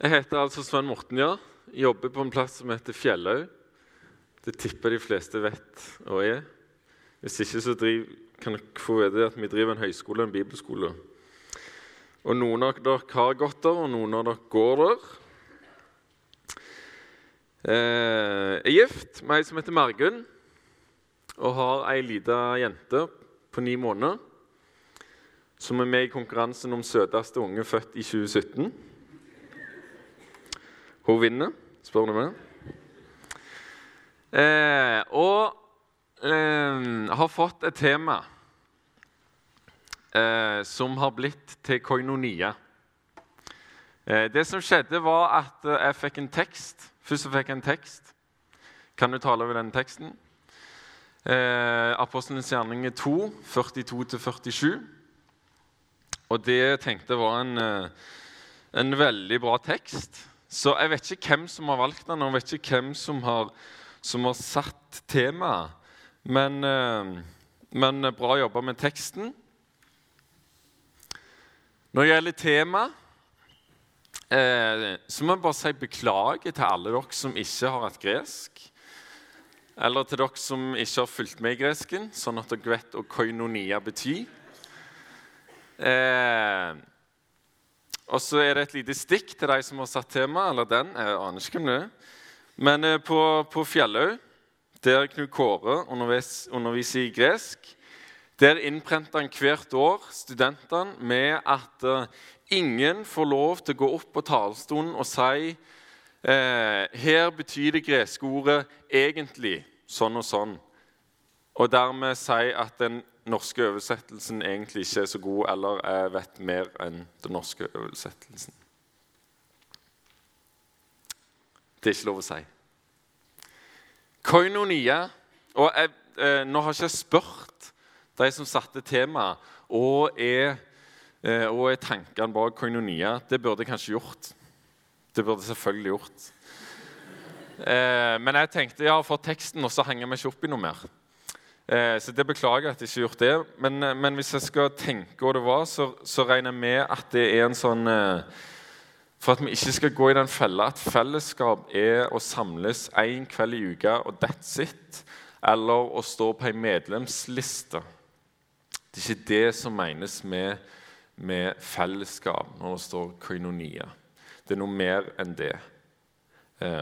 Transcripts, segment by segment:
Jeg heter altså Sven Morten, ja. Jobber på en plass som heter Fjellhaug. Det tipper de fleste vet og er. Hvis ikke så driv, kan dere få vite at vi driver en høyskole og en bibelskole. Og Noen av dere har gått der, og noen av dere går der. Eh, jeg er gift med ei som heter Margunn, og har ei lita jente på ni måneder som er med i konkurransen om søteste unge født i 2017. Hun vinner, spør du meg. Eh, og eh, har fått et tema eh, som har blitt til koinonia. Eh, det som skjedde, var at eh, jeg fikk en tekst. Først fikk jeg en tekst. Kan du tale over den teksten? Eh, Apostelens gjerninger 2, 42-47. Og det jeg tenkte var en, eh, en veldig bra tekst. Så jeg vet ikke hvem som har valgt den, og jeg vet ikke hvem som har, som har satt temaet. Men, eh, men bra jobba med teksten. Når det gjelder tema, eh, så må jeg bare si beklager til alle dere som ikke har hatt gresk. Eller til dere som ikke har fulgt med i gresken, sånn at dere vet hva koinonia betyr. Eh, og så er det et lite stikk til de som har satt tema, eller den. Jeg aner ikke hvem det er. Men eh, på, på Fjellhaug, der Knut Kåre underviser, underviser i gresk, der innprenter han hvert år studentene med at uh, ingen får lov til å gå opp på talerstolen og si eh, her betyr det greske ordet egentlig sånn og sånn, og dermed si at den norske oversettelsen egentlig ikke er så god, eller jeg vet mer enn den norske oversettelsen. Det er ikke lov å si. Koinonia og jeg, eh, Nå har ikke jeg spurt de som satte temaet, og er, eh, og er tankene bak koinonia. Det burde jeg kanskje gjort. Det burde jeg selvfølgelig gjort. Eh, men jeg tenkte ja, for teksten, og så henger vi ikke opp i noe mer. Eh, så det beklager jeg at jeg ikke har gjort det. Men, eh, men, hvis jeg skal tenke hva det var, så, så, regner jeg med at det er en sånn eh, For at vi ikke skal gå i den fella at fellesskap er å samles én kveld i uka og that's it. Eller å stå på ei medlemsliste. Det er ikke det som menes med, med fellesskap når det står koinonia. Det er noe mer enn det.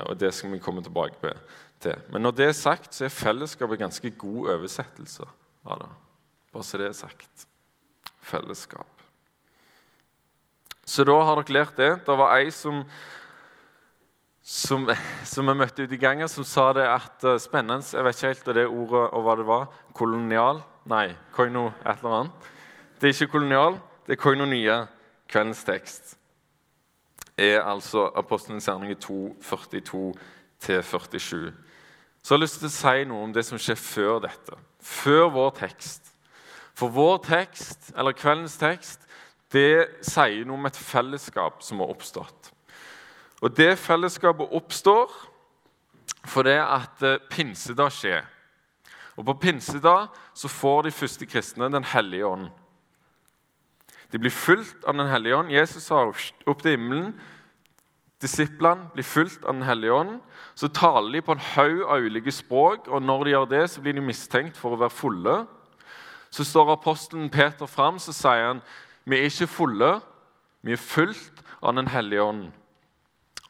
Og det skal vi komme tilbake til. Men når det er sagt, så er fellesskap en ganske god oversettelse av det. Bare så det er sagt. Fellesskap. Så da har dere lært det. Det var ei som som, som jeg møtte ute i gangen, som sa det at uh, spennende Jeg vet ikke helt det ordet og hva det var. Kolonial? Nei, koino et eller annet. Det er ikke kolonial, det er koino nye. Kveldens tekst er altså Apostelens gjerninger 2, 42-47. Så jeg har lyst til å si noe om det som skjer før dette. Før vår tekst. For vår tekst, eller kveldens tekst, det sier noe om et fellesskap som har oppstått. Og det fellesskapet oppstår fordi at eh, pinsedag skjer. Og På pinsedag så får de første kristne Den hellige ånd. De blir fulgt av Den hellige ånd. Jesus har opp til himmelen. Disiplene blir fulgt av Den hellige ånd. Så taler de på en haug av ulike språk, og når de gjør det, så blir de mistenkt for å være fulle. Så står apostelen Peter fram så sier han, vi er ikke fulle, vi er fulgt av Den hellige ånd.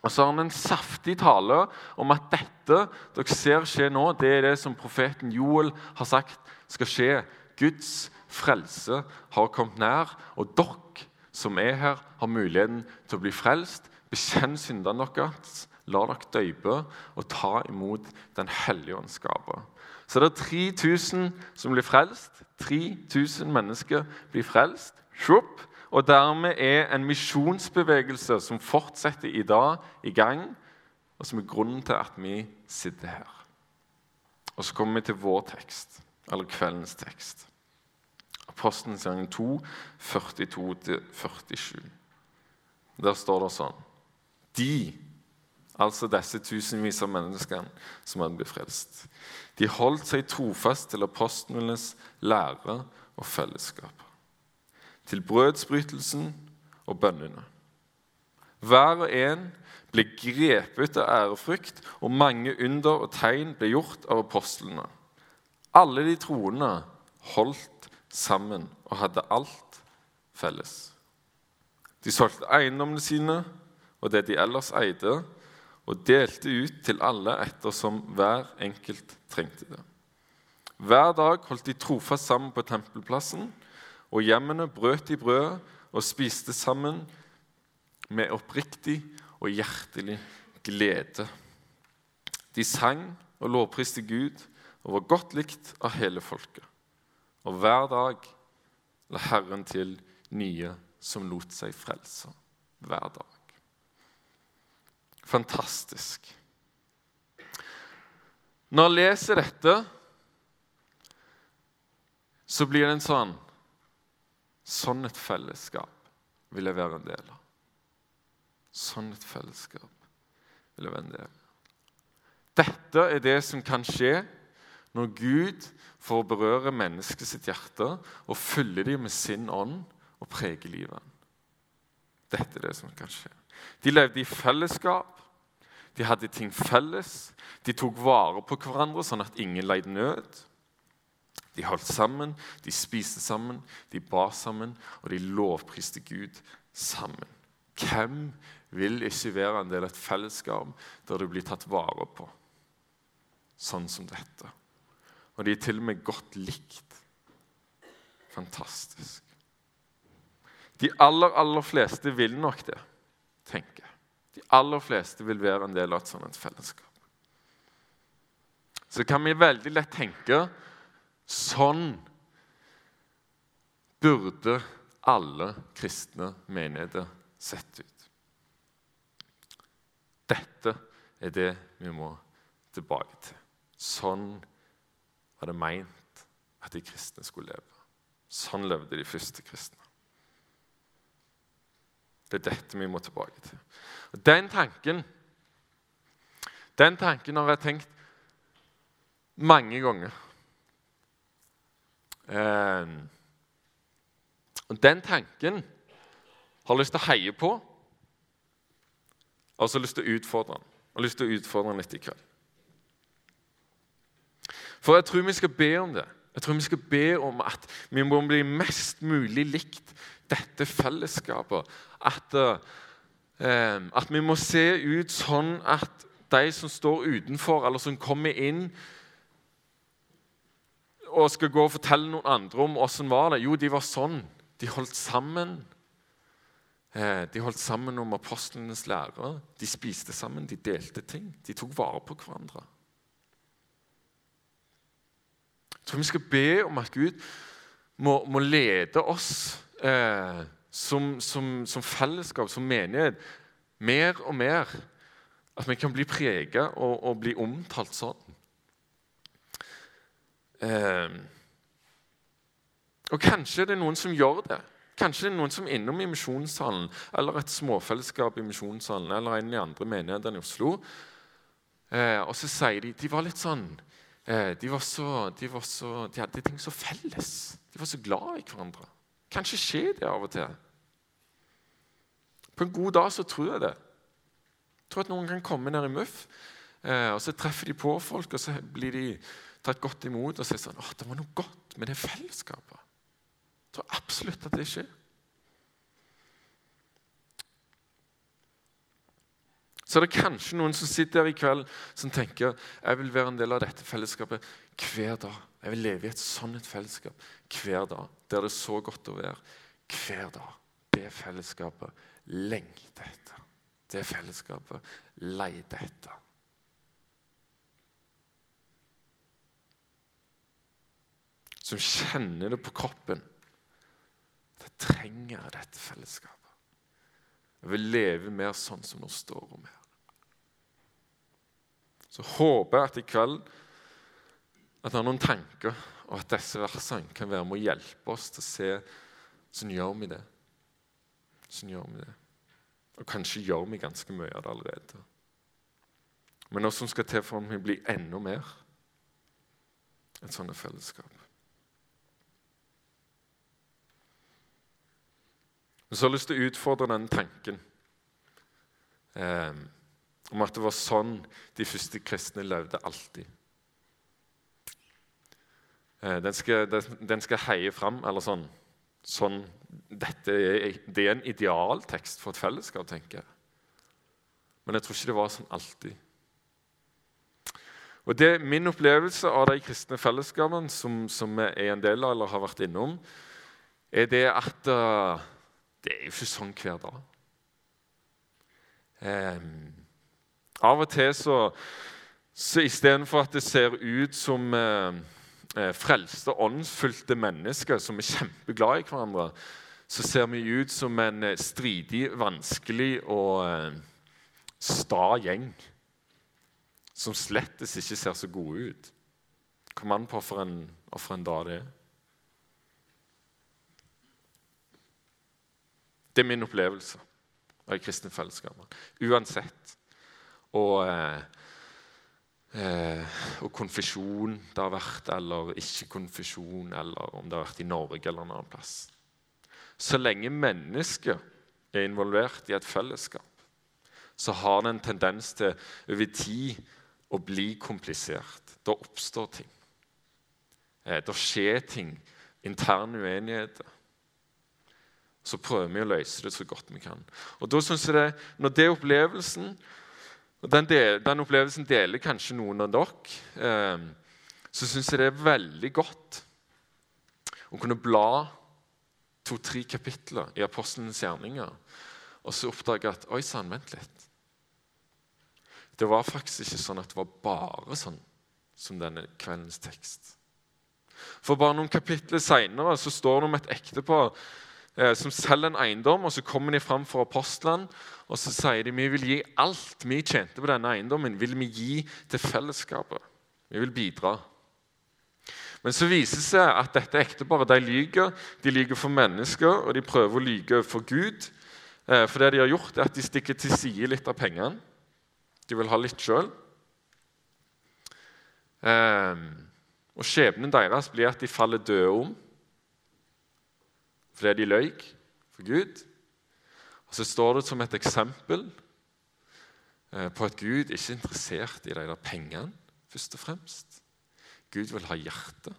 Og så har han en saftig tale om at dette dere ser skje nå, det er det som profeten Joel har sagt skal skje. Guds frelse har kommet nær, og dere som er her, har muligheten til å bli frelst. Bekjenn syndene deres, la dere døype og ta imot Den hellige ånds. Så det er 3000 som blir frelst. 3000 mennesker blir frelst. Shup, og dermed er en misjonsbevegelse som fortsetter i dag, i gang, og som er grunnen til at vi sitter her. Og så kommer vi til vår tekst, eller kveldens tekst. Apostelens gang 2, 42-47. Der står det sånn De, altså disse tusenvis av menneskene som hadde blitt frelst, de holdt seg trofast til apostlenes lære og fellesskap til brødsbrytelsen og bønnene. Hver og en ble grepet av ærefrykt, og mange under og tegn ble gjort av apostlene. Alle de troende holdt sammen og hadde alt felles. De solgte eiendommene sine og det de ellers eide, og delte ut til alle ettersom hver enkelt trengte det. Hver dag holdt de trofast sammen på tempelplassen, og hjemmene brøt de brødet og spiste sammen med oppriktig og hjertelig glede. De sang og lovpriste Gud og var godt likt av hele folket. Og hver dag la Herren til nye som lot seg frelse. Hver dag. Fantastisk. Når jeg leser dette, så blir det en sånn Sånn et fellesskap vil jeg være en del av. Sånn et fellesskap vil jeg være en del av. Dette er det som kan skje når Gud får berøre mennesket sitt hjerte og fylle dem med sin ånd og prege livet. Dette er det som kan skje. De levde i fellesskap. De hadde ting felles. De tok vare på hverandre sånn at ingen leide nød. De holdt sammen, de spiste sammen, de ba sammen, og de lovpriste Gud sammen. Hvem vil ikke være en del av et fellesskap der du blir tatt vare på, sånn som dette? Og de er til og med godt likt. Fantastisk. De aller, aller fleste vil nok det, tenker jeg. De aller fleste vil være en del av et sånt fellesskap. Så kan vi veldig lett tenke sånn burde alle kristne menigheter sett ut. Dette er det vi må tilbake til. Sånn var det meint at de kristne skulle leve. Sånn levde de første kristne. Det er dette vi må tilbake til. Og Den tanken den tanken har jeg tenkt mange ganger. Eh, og Den tanken har jeg lyst til å heie på og så lyst til å utfordre den. Og lyst til å utfordre den litt i kveld. For jeg tror vi skal be om det. Jeg tror vi skal be om at vi må bli mest mulig likt dette fellesskapet. At, eh, at vi må se ut sånn at de som står utenfor, eller som kommer inn og skal gå og fortelle noen andre om åssen var det Jo, de var sånn. De holdt sammen. Eh, de holdt sammen om apostlenes lærere. De spiste sammen, de delte ting. De tok vare på hverandre. Jeg tror vi skal be om at Gud må, må lede oss eh, som, som, som, fellesskap, som menighet, mer og mer. At vi kan bli prega og, og, bli omtalt sånn. Eh, og kanskje er det noen som gjør det. Kanskje det er noen som er innom i misjonssalen eller et småfellesskap i misjonssalen eller en de andre menighetene i Oslo. Eh, og så sier de De var litt sånn de, var så, de, var så, de, hadde ting så felles. De var så glad i hverandre. Kanskje skjer det av og til. På en god dag så tror jeg det. Jeg tror at noen kan komme ned i MUF, eh, og så treffer de på folk, og så blir de tatt godt imot og sier sånn åh, det var noe godt med det fellesskapet. Jeg tror absolutt at det skjer. Så er det kanskje noen som sitter her i kveld som tenker jeg vil være en del av dette fellesskapet hver dag. Jeg vil leve i et sånt fellesskap hver dag, der det er så godt å være. Hver dag. Det fellesskapet lengter etter. Det fellesskapet leter etter. Som kjenner det på kroppen Det trenger dette fellesskapet. Jeg vil leve mer sånn som det står om her. Så håper jeg at i kveld at det er noen tanker, og at disse versene kan være med å hjelpe oss til å se sånn gjør vi det. Sånn gjør vi det. Og kanskje gjør vi ganske mye av det allerede. Men noe som skal til for at vi blir enda mer et sånt fellesskap. Så har jeg lyst til å utfordre den tanken. eh, om at det var sånn de første kristne levde alltid. Eh, den, skal, den, skal, heie fram, eller sånn, sånn dette er, Det er en idealtekst for et fellesskap, tenker jeg. Men jeg tror ikke det var sånn alltid. Og det er Min opplevelse av de kristne fellesskapene som, som jeg er en del av, eller har vært innom, er det at uh, det er jo ikke sånn hver dag. Um, av og til så, så istedenfor at det ser ut som eh, frelste, åndsfylte mennesker som er kjempeglade i hverandre, så ser vi ut som en stridig, vanskelig og eh, sta gjeng som slettes ikke ser så gode ut. Kom an på for en, for en dag det er. Det er min opplevelse av kristne fellesskapene. Uansett. Og, eh, eh, og konfesjon det har vært, eller ikke konfesjon, eller om det har vært i Norge eller en annen plass. Så lenge mennesker er involvert i et fellesskap, så har det en tendens til over tid å bli komplisert. Da oppstår ting. Eh, da skjer ting. Interne uenigheter. Så prøver vi å løse det så godt vi kan. Og da synes jeg det, Når det er opplevelsen den, del, den opplevelsen deler kanskje noen av dere, eh, så syns jeg det er veldig godt å kunne bla to-tre kapitler i apostlenes gjerninger og så oppdage at Oi sann, vent litt. Det var faktisk ikke sånn at det var bare sånn som denne kveldens tekst. For bare noen kapitler seinere står det om et ektepar som selger en eiendom. og Så kommer de fram for apostlene og så sier de, vi vil gi alt vi tjente på denne eiendommen, vil vi gi til fellesskapet. Vi vil bidra. Men så viser det seg at dette ekteparet de lyver. De lyver for mennesker, og de prøver å lyve for Gud. Eh, for det de har gjort, er at de stikker til side litt av pengene. De vil ha litt sjøl. Eh, og skjebnen deres blir at de faller døde om fordi de løy for Gud. Og Så står det som et eksempel eh, på at Gud ikke er interessert i de der pengene, først og fremst. Gud vil ha hjertet,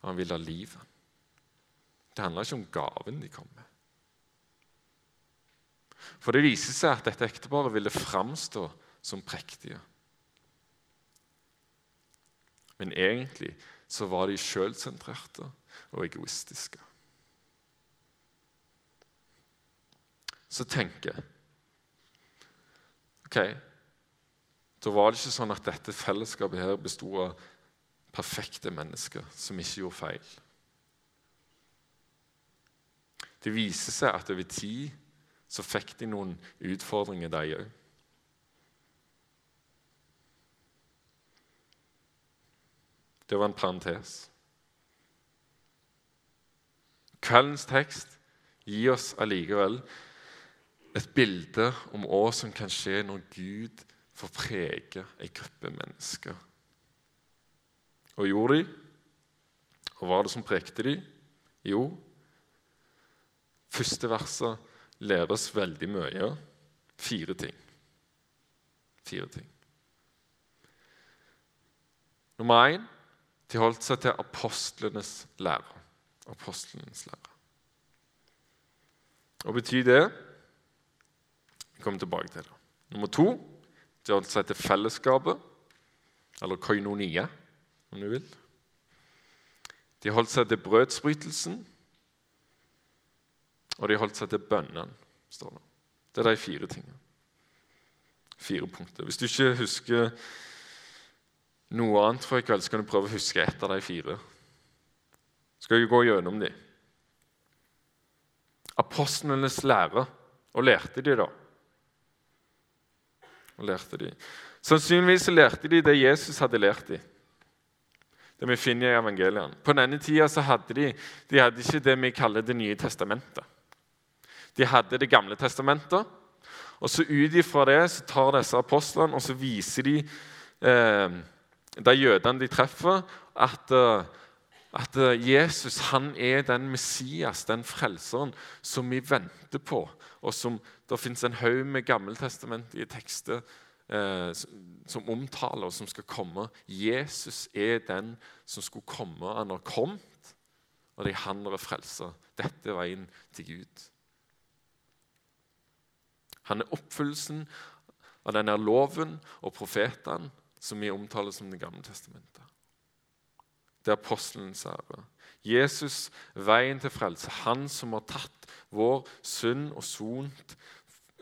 og han vil ha livet. Det handler ikke om gaven de kom med. For det viser seg at dette ekteparet ville framstå som prektige. Men egentlig så var de sjølsentrerte og egoistiske. Så tenker jeg Ok, da var det ikke sånn at dette fellesskapet her besto av perfekte mennesker som ikke gjorde feil. Det viser seg at over tid så fikk de noen utfordringer, de òg. Det var en parentes. Kveldens tekst gir oss allikevel et bilde om hva som kan skje når Gud får prege en gruppe mennesker. Og gjorde de? Og hva var det som prekte de? Jo, første verset læres veldig mye. Fire ting. Fire ting. Nummer én de holdt seg til apostlenes lære. Apostlenes lære. Hva betyr det? Vi kommer tilbake til det. Nummer to de holdt seg til fellesskapet, eller koinonia, om du vil. De holdt seg til brødsbrytelsen, og de holdt seg til bønnen, står det. Det er de fire tingene. Fire punkter. Hvis du ikke husker noe annet for i kveld, så kan du prøve å huske ett av de fire. Skal vi gå gjennom de. Apostlenes lære. Og lærte de, da? Lærte de. Sannsynligvis lærte de det Jesus hadde lært dem. Det vi finner i evangeliene. På denne tida så hadde de, de hadde ikke det vi kaller Det nye testamentet. De hadde Det gamle testamentet. Og så Ut ifra det så tar disse apostlene og så viser de eh, de jødene de treffer, at uh, At eh, Jesus han er den Messias, den frelseren, som vi venter på. Og som det fins en haug med gammeltestamentlige tekster eh, som omtaler, og som skal komme. Jesus er den som skulle komme. Han har kommet, og det er han som er frelser. Dette er veien til Gud. Han er oppfyllelsen av denne loven og profetene som vi omtaler som Det gamle testamentet. Det er apostelens ære. Jesus, veien til frelse. Han som har tatt vår synd og sont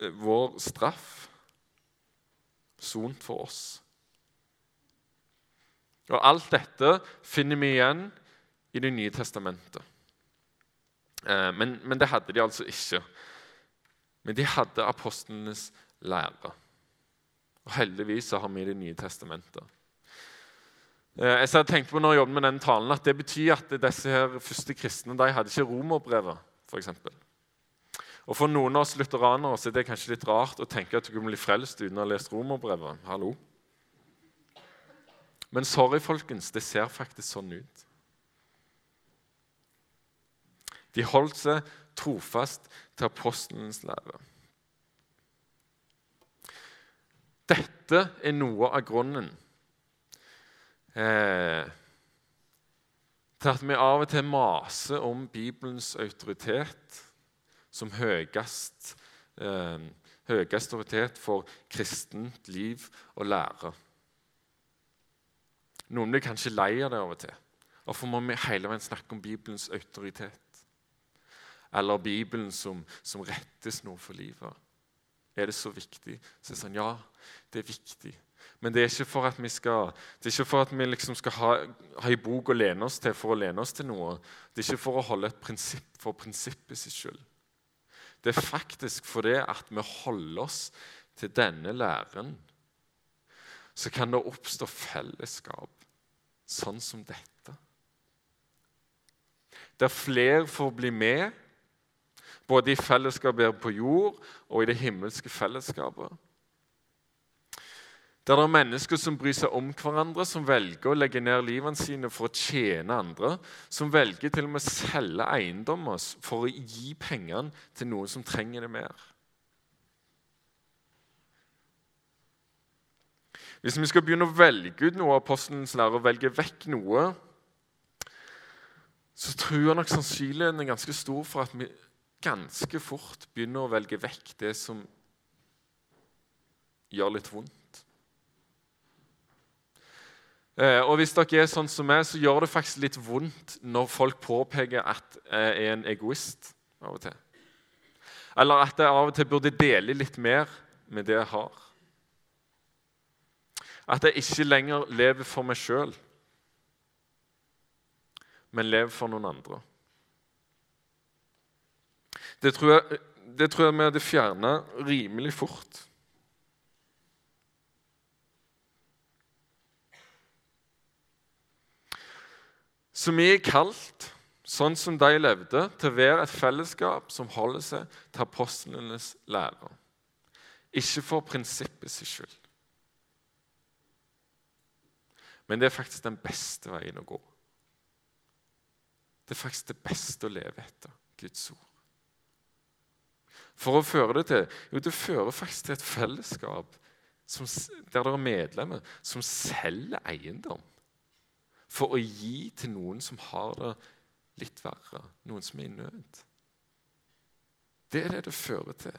eh, vår straff. Sont for oss. Og Alt dette finner vi igjen i Det nye testamentet. Eh, men, men det hadde de altså ikke. Men de hadde apostlenes lære. Og Heldigvis så har vi Det nye testamentet. Eh, har tenkt på når jeg jobbet med den talen, at Det betyr at disse her første kristne de hadde ikke romerbrevet. For eksempel. og For noen av oss lutheranere så er det kanskje litt rart å tenke at du kunne bli frelst uten å ha lest romerbrevet. Hallo. Men sorry, folkens, det ser faktisk sånn ut. De holdt seg trofast til apostelens lære. Dette er noe av grunnen eh, til at vi av og til maser om Bibelens autoritet som høyest, eh, høyest autoritet for kristent liv og lære. Noen blir kanskje lei av det av og til. Hvorfor må vi hele veien snakke om Bibelens autoritet? Eller Bibelen som, som rettesnor for livet? Er det så viktig? Så er det sånn, Ja, det er viktig. Men det er ikke for at vi skal, det er ikke for at vi liksom skal ha, ha en bok å lene oss til for å lene oss til noe. Det er ikke for å holde et prinsipp for prinsippet sitt skyld. Det er faktisk fordi at vi holder oss til denne læren, så kan det oppstå fellesskap sånn som dette. Der flere får bli med, både i fellesskapet på jord og i det himmelske fellesskapet. Der det er mennesker som bryr seg om hverandre, som velger å legge ned livene sine for å tjene andre, som velger til og med å selge eiendommer for å gi pengene til noen som trenger det mer. Hvis vi skal begynne å velge ut noe av apostelens lære og velge vekk noe, så tror jeg nok sannsynligheten er ganske stor for at vi ganske fort begynner å velge vekk det som gjør litt vondt. Eh, og hvis dere er sånn som meg, så gjør det faktisk litt vondt når folk påpeker at jeg er en egoist av og til. Eller at jeg av og til burde dele litt mer med det jeg har. At jeg ikke lenger lever for meg sjøl, men lever for noen andre. Det tror jeg, det tror jeg vi hadde fjerna rimelig fort. Så vi er kalt, sånn som de levde, til å være et fellesskap som holder seg til apostlenes lære. Ikke for prinsippets skyld. Men det er faktisk den beste veien å gå. Det er faktisk det beste å leve etter Guds ord. For å føre det til Jo, det fører faktisk til et fellesskap som, der det er medlemmer som selger eiendom for å gi til noen som har det litt verre, noen som er i nød. Det er det det fører til.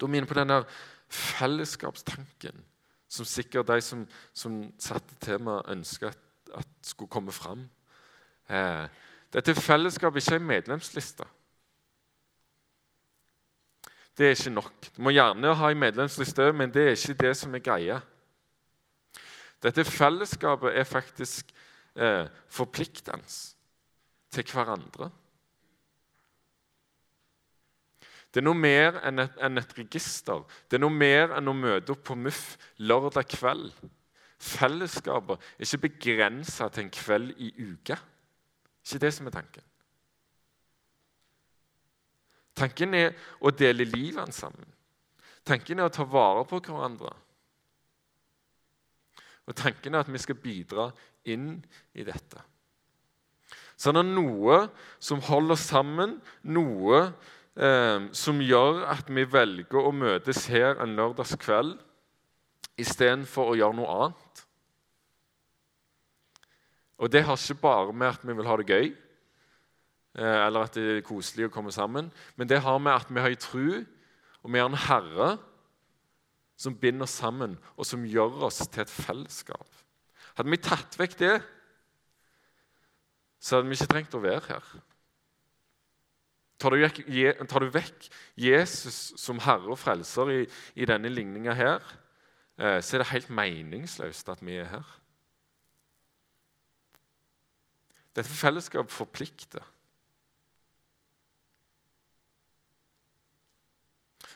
Da er inne på den der fellesskapstanken som sikkert de som, som satte temaet, ønska at, at, skulle komme fram. Eh, dette fellesskapet er ikke en medlemsliste. Det er ikke nok. Du må gjerne ha en medlemsliste, men det er ikke det som er greia. Dette fellesskapet er faktisk eh, forpliktende til hverandre. Det er noe mer enn et, enn et, register. Det er noe mer enn å møte opp på MUF lørdag kveld. Fellesskapet er ikke begrensa til en kveld i uka. Ikke det som er tanken. Tanken er å dele livet sammen. Tanken er å ta vare på hverandre. Og Tanken er at vi skal bidra inn i dette. Så det er noe som holder sammen, noe eh, som gjør at vi velger å møtes her en lørdagskveld istedenfor å gjøre noe annet. Og det har ikke bare med at vi vil ha det gøy, eh, eller at det er koselig å komme sammen, men det har med at vi har ei tro, og vi har en Herre som binder oss sammen, og som gjør oss til et fellesskap. Hadde vi tatt vekk det, så hadde vi ikke trengt å være her. Tar du, vekk, tar du vekk Jesus som herre og frelser i, i denne ligninga her, eh, så er det helt meningsløst at vi er her. Dette fellesskapet forplikter.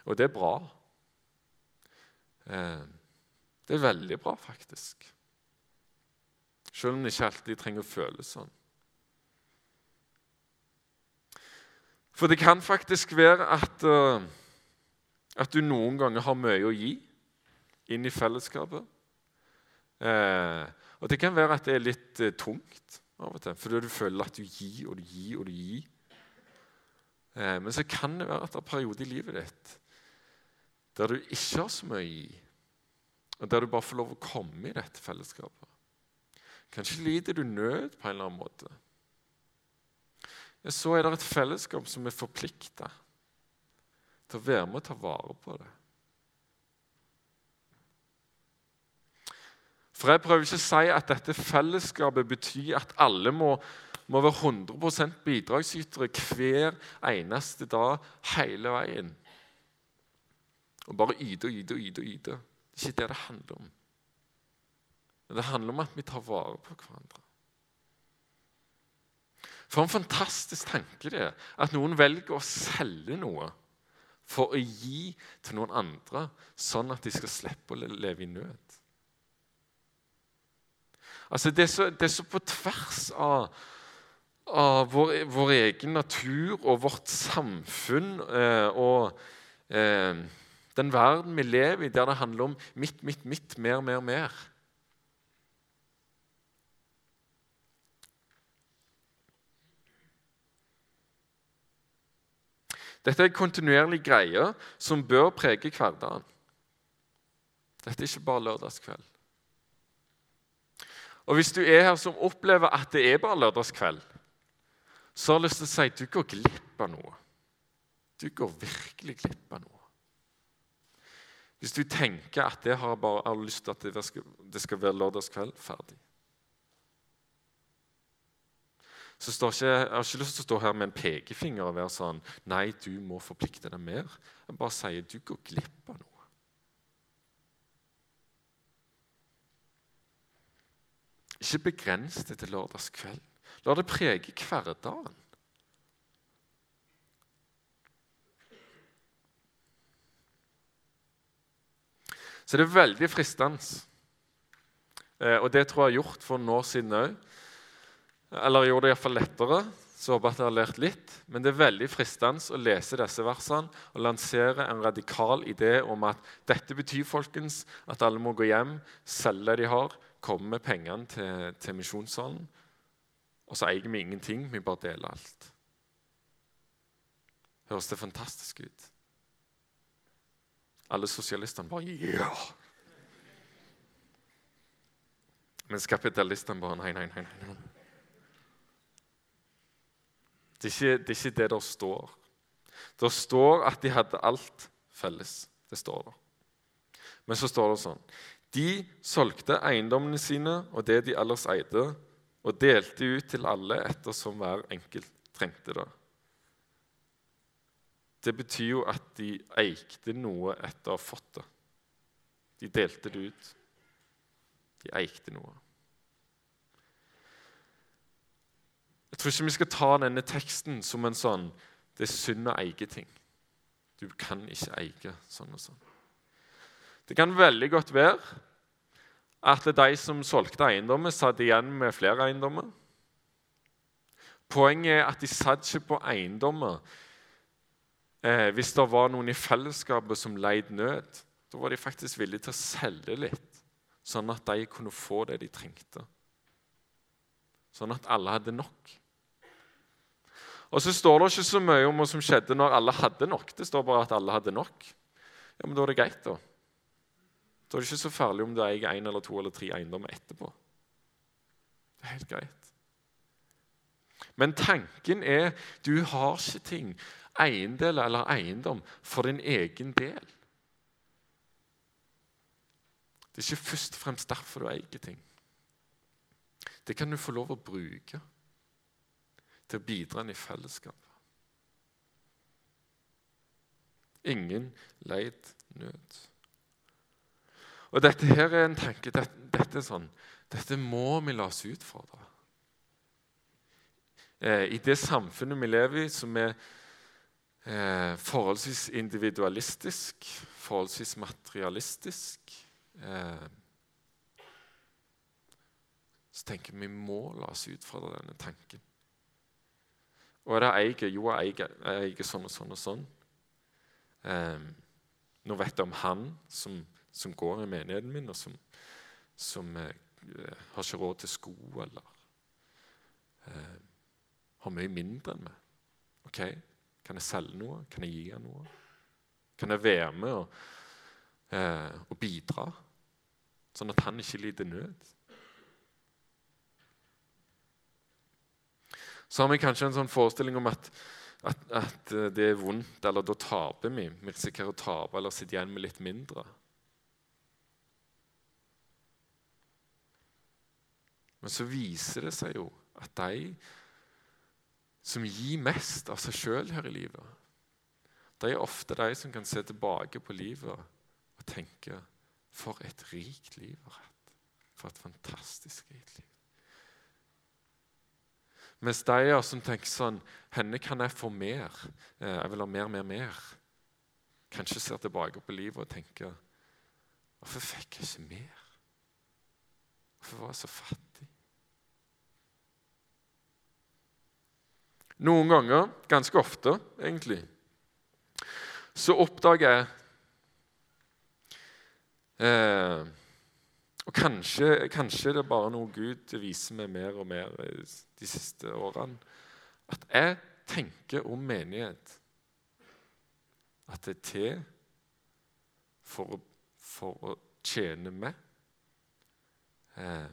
Og det er bra. Eh, det er veldig bra, faktisk. Selv om det ikke alltid trenger å føles sånn. For det kan faktisk være at, uh, at du noen ganger har mye å gi inn i fellesskapet. Uh, og det kan være at det er litt tungt av og til, fordi du føler at du gir og du gir og du gir. men så kan det være at det er perioder i livet ditt der du ikke har så mye å gi, og der du bare får lov å komme i dette fellesskapet. Kanskje lider du nød på en eller annen måte så er det et fellesskap som er forplikta til å være med og ta vare på det. For Jeg prøver ikke å si at dette fellesskapet betyr at alle må, må være 100% bidragsytere hver eneste dag hele veien. Og bare yte og yte og yte. Det er ikke det det handler om. Det handler om at vi tar vare på hverandre. For en fantastisk tanke det er at noen velger å selge noe for å gi til noen andre, sånn at de skal slippe å leve i nød. Altså, det, er så, det er så på tvers av, av vår, vår, egen natur og vårt samfunn eh, og eh, den verden vi lever i, der det handler om mitt, mitt, mitt, mer, mer, mer. Dette er en kontinuerlig greie som bør prege hverdagen. Dette er ikke bare lørdagskveld. Og Hvis du er her som opplever at det er bare lørdagskveld, så har jeg lyst til å si at du går glipp av noe. Du går virkelig glipp av noe. Hvis du tenker at det har bare har lyst til at det skal, det skal være lørdagskveld ferdig. så står ikke, Jeg har ikke lyst til å stå her med en pekefinger og være sånn Nei, du må forplikte deg mer. Jeg bare sier du går glipp av noe. Ikke begrens det til lørdagskveld. La det prege hverdagen. Så det er veldig fristende, eh, og det tror jeg jeg har gjort for år siden òg eller jeg gjorde det iallfall lettere. Så håper jeg at jeg har lært litt. Men det er veldig fristende å lese disse versene og lansere en radikal idé om at dette betyr folkens, at alle må gå hjem, selge det de har, komme med pengene til, til misjonssalen. Og så eier vi ingenting, vi bare deler alt. Høres det fantastisk ut? Alle sosialistene bare ja! Mens kapitalistene bare nei, nei, nei. nei. Det er, ikke, det er ikke det der står. Det står at de hadde alt felles. Det står der. Men så står det sånn De solgte eiendommene sine og det de ellers eide, og delte ut til alle ettersom hver enkelt trengte det. Det betyr jo at de eikte noe etter å ha fått det. De delte det ut. De eikte noe. Jeg tror ikke vi skal ta denne teksten som en sånn Det er synd å eie ting. Du kan ikke eie sånn og sånn. Det kan veldig godt være at de som solgte eiendommer, satt igjen med flere eiendommer. Poenget er at de satt ikke på eiendommer eh, hvis det var noen i fellesskapet som leid nød. Da var de faktisk villige til å selge litt, sånn at de kunne få det de trengte. Sånn at alle hadde nok. Og så står det ikke så mye om hva som skjedde når alle hadde nok. Det står bare at alle hadde nok. Ja, Men da er det greit, da. Da er det ikke så farlig om du eier én eller to eller tre eiendommer etterpå. Det er helt greit. Men tanken er du har ikke ting, eiendel eller eiendom, for din egen del. Det er ikke først og fremst derfor du eier ting. Det kan du få lov å bruke til å bidra inn i fellesskapet. Ingen leid nød. Og dette her er en tanke dette, dette, er sånn, dette må vi la oss utfordre. Eh, I det samfunnet vi lever i, som er eh, forholdsvis individualistisk, forholdsvis materialistisk eh, Så tenker vi vi må la oss utfordre denne tanken. Og er det eier? Jo, jeg eier, jeg eier sånn og sånn og sånn. Eh, nå vet jeg om han som som går i menigheten min, og som, som eh, har ikke råd til sko eller eh, har mye mindre enn meg. Ok, Kan jeg selge noe? Kan jeg gi ham noe? Kan jeg være med og, eh, og bidra, sånn at han ikke lider nød? Så har vi kanskje en sånn forestilling om at, at, at det er vondt, eller da taper vi. Vi risikerer å tape eller sitte igjen med litt mindre. Men så viser det seg jo at de som gir mest av seg sjøl her i livet, de er ofte de som kan se tilbake på livet og tenke For et rikt liv har hatt. For et fantastisk rikt liv. Mens de som tenker sånn Henne kan jeg få mer. Eh, jeg vil ha mer, mer, mer. Kanskje ser tilbake på livet og tenker Hvorfor fikk jeg ikke mer? Hvorfor var jeg så fattig? Noen ganger, ganske ofte egentlig, så oppdager jeg eh, Og kanskje, kanskje det er bare noe Gud viser meg mer og mer de siste årene. At jeg tenker om menighet at det er til for, for å tjene meg. Eh,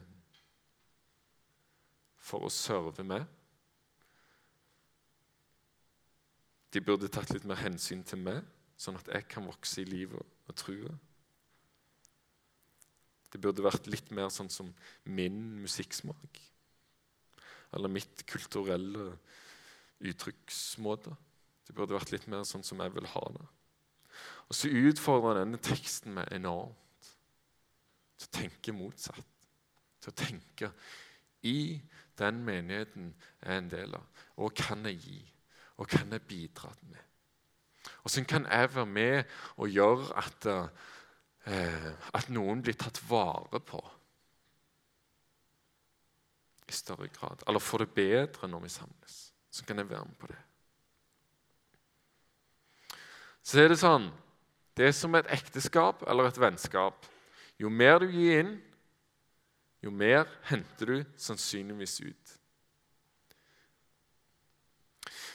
for å serve meg. De burde tatt litt mer hensyn til meg, sånn at jeg kan vokse i livet og trua. Det burde vært litt mer sånn som min musikksmak. Eller mitt kulturelle uttrykksmåte. Det burde vært litt mer sånn som jeg vil ha det. Og så utfordrer denne teksten meg enormt til å tenke motsatt. Til å tenke i den menigheten jeg er en del av. Og kan jeg gi? Og kan jeg bidra med? Hvordan kan jeg være med og gjøre at, eh, at noen blir tatt vare på i større grad? Eller får det bedre når vi samles? Så kan jeg være med på det. Så er det sånn Det er som et ekteskap eller et vennskap. Jo mer du gir inn, jo mer henter du sannsynligvis ut.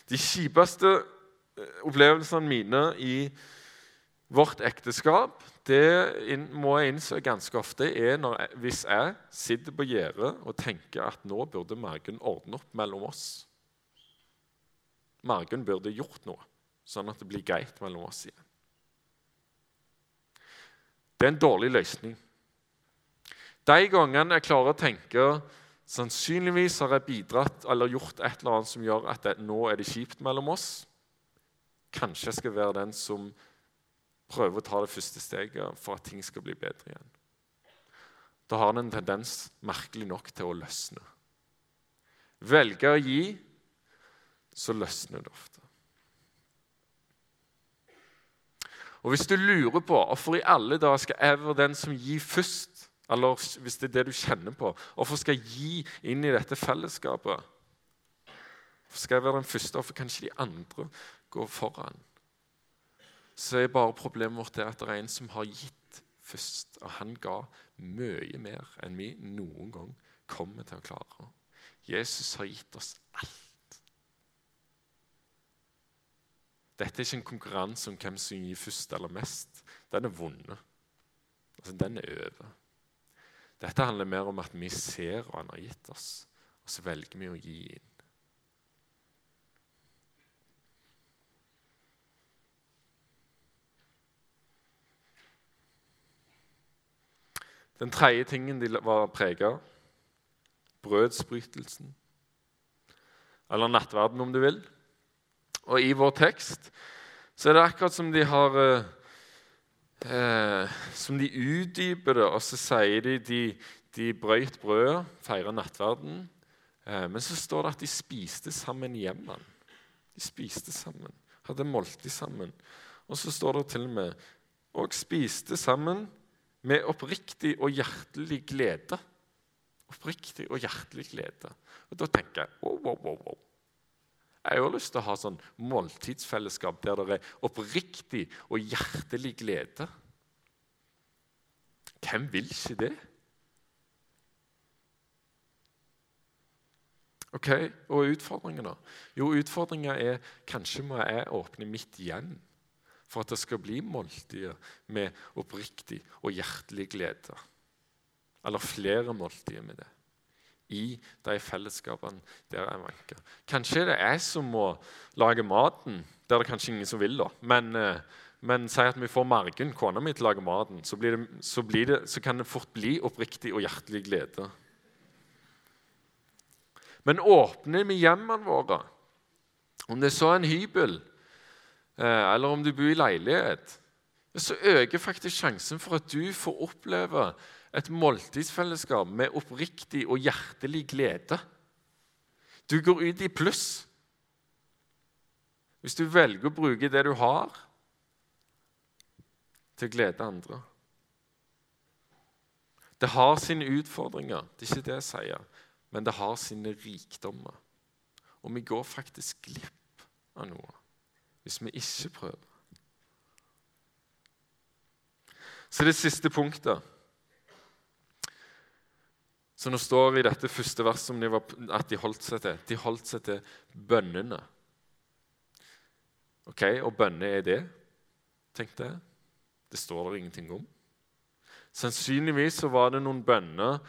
De kjipeste eh, opplevelsene mine i vårt ekteskap det må jeg innse ganske ofte er jeg, hvis jeg sitter på gjerdet og tenker at nå burde Margunn ordne opp mellom oss. Margunn burde gjort noe, sånn at det blir greit mellom oss igjen. Det er en dårlig løsning. De gangene jeg klarer å tenke Sannsynligvis har jeg bidratt eller gjort et eller annet som gjør at det, nå er det kjipt mellom oss. Kanskje jeg skal være den som prøver å ta det første steget for at ting skal bli bedre igjen. Da har den en tendens, merkelig nok, til å løsne. Velger å gi, så løsner det ofte. Og Hvis du lurer på hvorfor i alle dager skal jeg være den som gir først, eller hvis det er det du kjenner på. Hvorfor skal jeg gi inn i dette fellesskapet? Hvorfor skal jeg være den første? Hvorfor kan ikke de andre gå foran? Så er bare problemet vårt at det er en som har gitt først. Og han ga mye mer enn vi noen gang kommer til å klare. Jesus har gitt oss alt. Dette er ikke en konkurranse om hvem som gir først eller mest. Den er vunnet. Altså, den er over. Dette handler mer om at vi ser hva han har gitt oss, og så velger vi å gi inn. Den tredje tingen de var prega av, brødsbrytelsen. Eller nattverden, om du vil. Og i vår tekst så er det akkurat som de har eh, eh, Som de utdyper det, og så sier de de, de brøyt brødet, feira nattverden. Eh, men så står det at de spiste sammen hjemme. De spiste sammen, hadde måltid sammen. Og så står det til og med og spiste sammen med oppriktig og hjertelig glede. Oppriktig og hjertelig glede. Og Da tenker jeg wow, wow, wow, wow. Jeg har lyst til å ha sånn måltidsfellesskap der det er oppriktig og hjertelig glede. Hvem vil ikke det? Ok, Og utfordringen, da? Jo, utfordringa er kanskje må jeg åpne mitt hjem for at det skal bli måltider med oppriktig og hjertelig glede. Eller flere måltider med det. I de fellesskapene der jeg vanker. Kanskje det er jeg som må lage maten. Det er det kanskje ingen som vil, da. Men, eh, men si at vi får Margunn, kona mi, til å lage maten. Så, det, så, det, så kan det fort bli oppriktig og hjertelig glede. Men åpner vi hjemmene våre, om det er så en hybel Eh, eller om du bor i leilighet, så øker faktisk sjansen for at du får oppleve et måltidsfellesskap med oppriktig og hjertelig glede. Du går ut i pluss hvis du velger å bruke det du har, til å glede andre. Det har sine utfordringer, det er ikke det jeg sier, men det har sine rikdommer. Og vi går faktisk glipp av noe hvis vi ikke prøver. Så det siste punktet som nå står i dette første verset at de holdt seg til. De holdt seg til bønnene. Ok, Og bønner er det, tenkte jeg. Det står det ingenting om. Sannsynligvis så var det noen bønner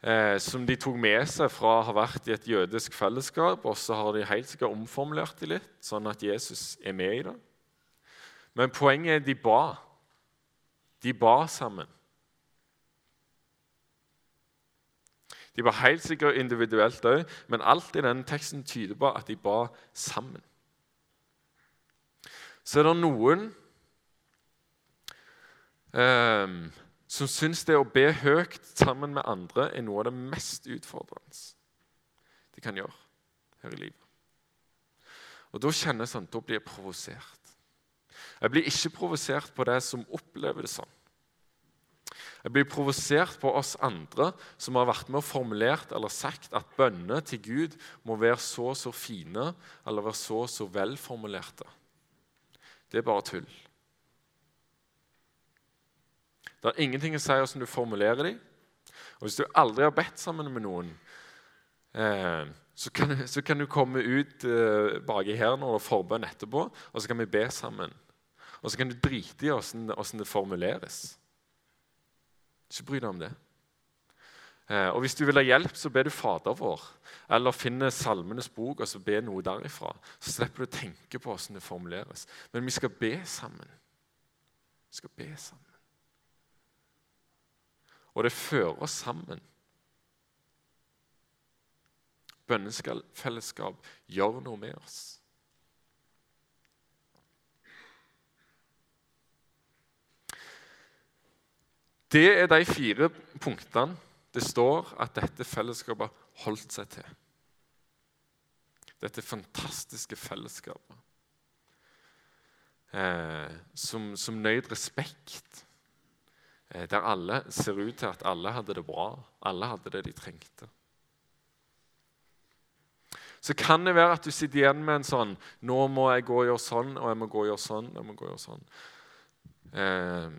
eh, som de tok med seg fra å ha vært i et jødisk fellesskap, og så har de helt sikkert omformulert det litt, sånn at Jesus er med i det. Men poenget er de ba. De ba sammen. De var helt sikkert individuelt òg, men alt i denne teksten tyder på at de ba sammen. Så er det noen eh, som syns det å be høyt sammen med andre er noe av det mest utfordrende de kan gjøre her i livet. Og Da kjenner jeg sånn, da blir jeg provosert. Jeg blir ikke provosert på det som opplever det sånn. Jeg blir provosert på oss andre som har vært med og formulert eller sagt at bønner til Gud må være så og så fine eller være så og så velformulerte. Det er bare tull. Det har ingenting å si hvordan du formulerer dem. Og hvis du aldri har bedt sammen med noen, eh, så, kan, så, kan, du komme ut eh, baki her når du har forbønn etterpå, og så kan vi be sammen. Og så kan du drite i hvordan det formuleres. Ikke bry deg om det. Eh, og Hvis du vil ha hjelp, så ber du Fader vår. Eller finne Salmenes bok og så be noe derifra. Så slipper du å tenke på hvordan det formuleres. Men vi skal be sammen. Vi skal be sammen. Og det fører oss sammen. Bønnefellesskap gjør noe med oss. Det er de fire punktene det står at dette fellesskapet holdt seg til. Dette fantastiske fellesskapet eh, som, som nøyd respekt Eh, der alle ser ut til at alle hadde det bra. Alle hadde det de trengte. Så kan det være at du sitter igjen med en sånn 'Nå må jeg gå og gjøre sånn, og jeg må gå og gjøre sånn.' jeg må gå og gjøre sånn. Eh,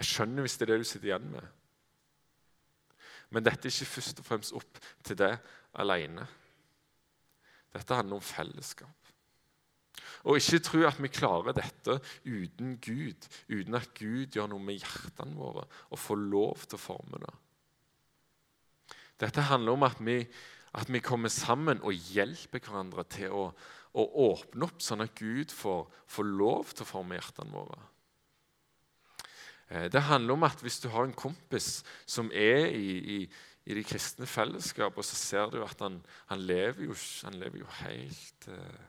jeg skjønner hvis det er det du sitter igjen med. Men dette er ikke først og fremst opp til deg alene. Dette handler om fellesskap. Og ikke tro at vi klarer dette uten Gud, uten at Gud gjør noe med hjertene våre og får lov til å forme det. Dette handler om at vi, at vi kommer sammen og hjelper hverandre til å, å åpne opp, sånn at Gud får, får lov til å forme hjertene våre. Eh, det handler om at hvis du har en kompis som er i, i, i de kristne fellesskap, og så ser du at han, han, lever, jo, han lever jo helt eh,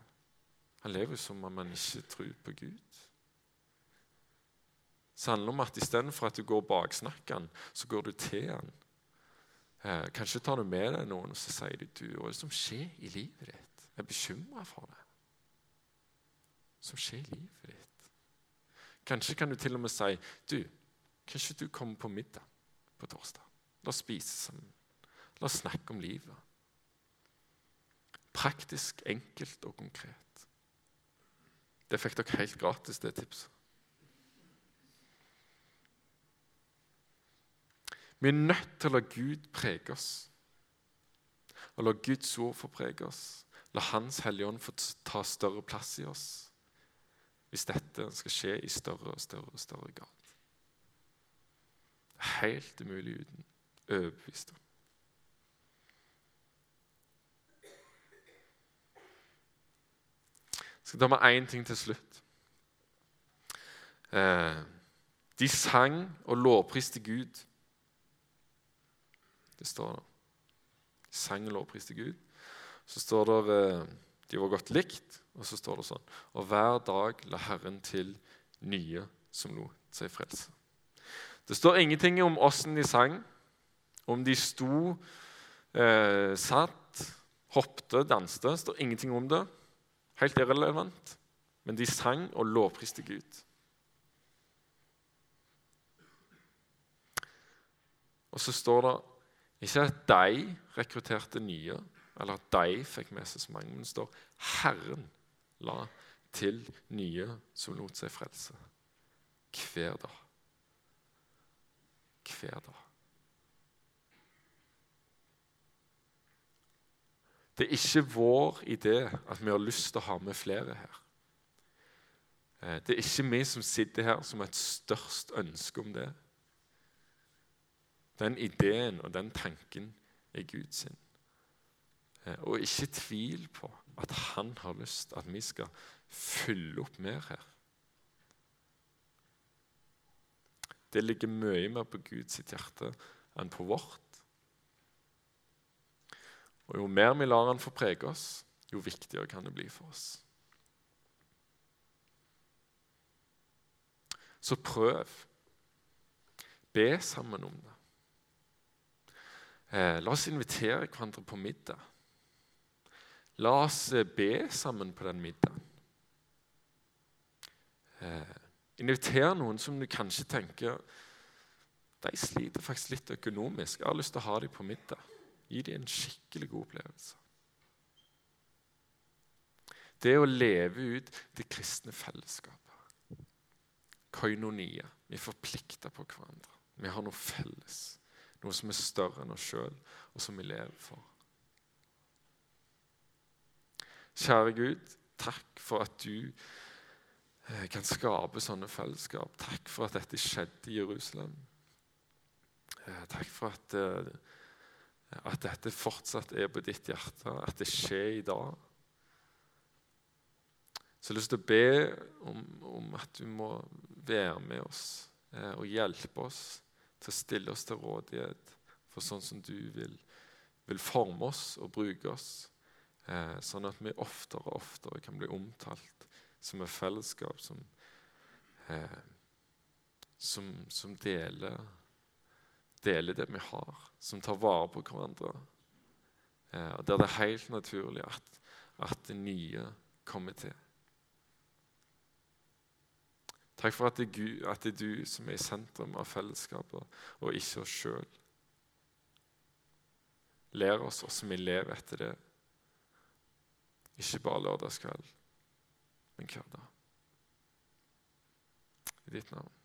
han lever som om han ikke tror på Gud. Så det handler om at istedenfor at du går baksnakker han, så går du til han. Eh, kanskje tar du med deg noen og så sier du, du, hva er det som skjer i livet ditt. Jeg er bekymra for det. Som skjer i livet ditt? Kanskje kan du til og med si du, kanskje du kommer på middag på torsdag. La oss spise sammen. La oss snakke om livet. Praktisk, enkelt og konkret. Det fikk dere helt gratis, det tipset. Vi er nødt til å la Gud prege oss. Og la Guds ord få prege oss. La Hans Hellige Ånd få ta større plass i oss. Hvis dette skal skje i større og større og større grad. Det er helt umulig uten overbevist om. skal ta med én ting til slutt. Eh, de sang og lovpriste Gud. Det står der. De sang og lovpriste Gud. Så står det eh, de var godt likt, og så står det sånn Og hver dag la Herren til nye som lot seg frelse. Det står ingenting om åssen de sang, om de sto, eh, satt, hoppte, danste. Det står ingenting om det. Helt irrelevant. Men de sang og lovpriste Gud. Og så står det ikke at de rekrutterte nye, eller at de fikk med seg så mange, men det står Herren la til nye som lot seg frelse. Hver dag. Hver dag. Det er ikke vår idé at vi har lyst til å ha med flere her. Eh, det er ikke vi som sitter her som har et størst ønske om det. Den ideen og den tanken er Guds sin. Eh, og ikke tvil på at han har lyst at vi skal fylle opp mer her. Det ligger mye mer på Guds hjerte enn på vårt. Og Jo mer vi lar han få prege oss, jo viktigere kan det bli for oss. Så prøv. Be sammen om det. Eh, la oss invitere hverandre på middag. La oss eh, be sammen på den middagen. Eh, inviter noen som du kanskje tenker de sliter faktisk litt økonomisk. Jeg har lyst til å ha dem på middag. Gi dem en skikkelig god opplevelse. Det å leve ut det kristne fellesskapet. Koinonia. Vi er forplikta på hverandre. Vi har noe felles. Noe som er større enn oss sjøl, og som vi lever for. Kjære Gud, takk for at du eh, kan skape sånne fellesskap. Takk for at dette skjedde i Jerusalem. Eh, takk for at eh, at dette fortsatt er på ditt hjerte, at det skjer i dag. Så jeg har lyst til å be om, om at du må være med oss og hjelpe oss til å stille oss til rådighet for sånn som du vil, vil forme oss og bruke oss. Eh, sånn at vi oftere og oftere kan bli omtalt som et fellesskap som, eh, som, som deler deler det vi har, som tar vare på hverandre. Eh, og Der det er helt naturlig at, at det nye kommer til. Takk for at det, Gud, at det er du som er i sentrum av fellesskapet, og ikke oss sjøl. Lær oss hvordan vi lever etter det. Ikke bare lørdagskveld, men hver dag. I ditt navn.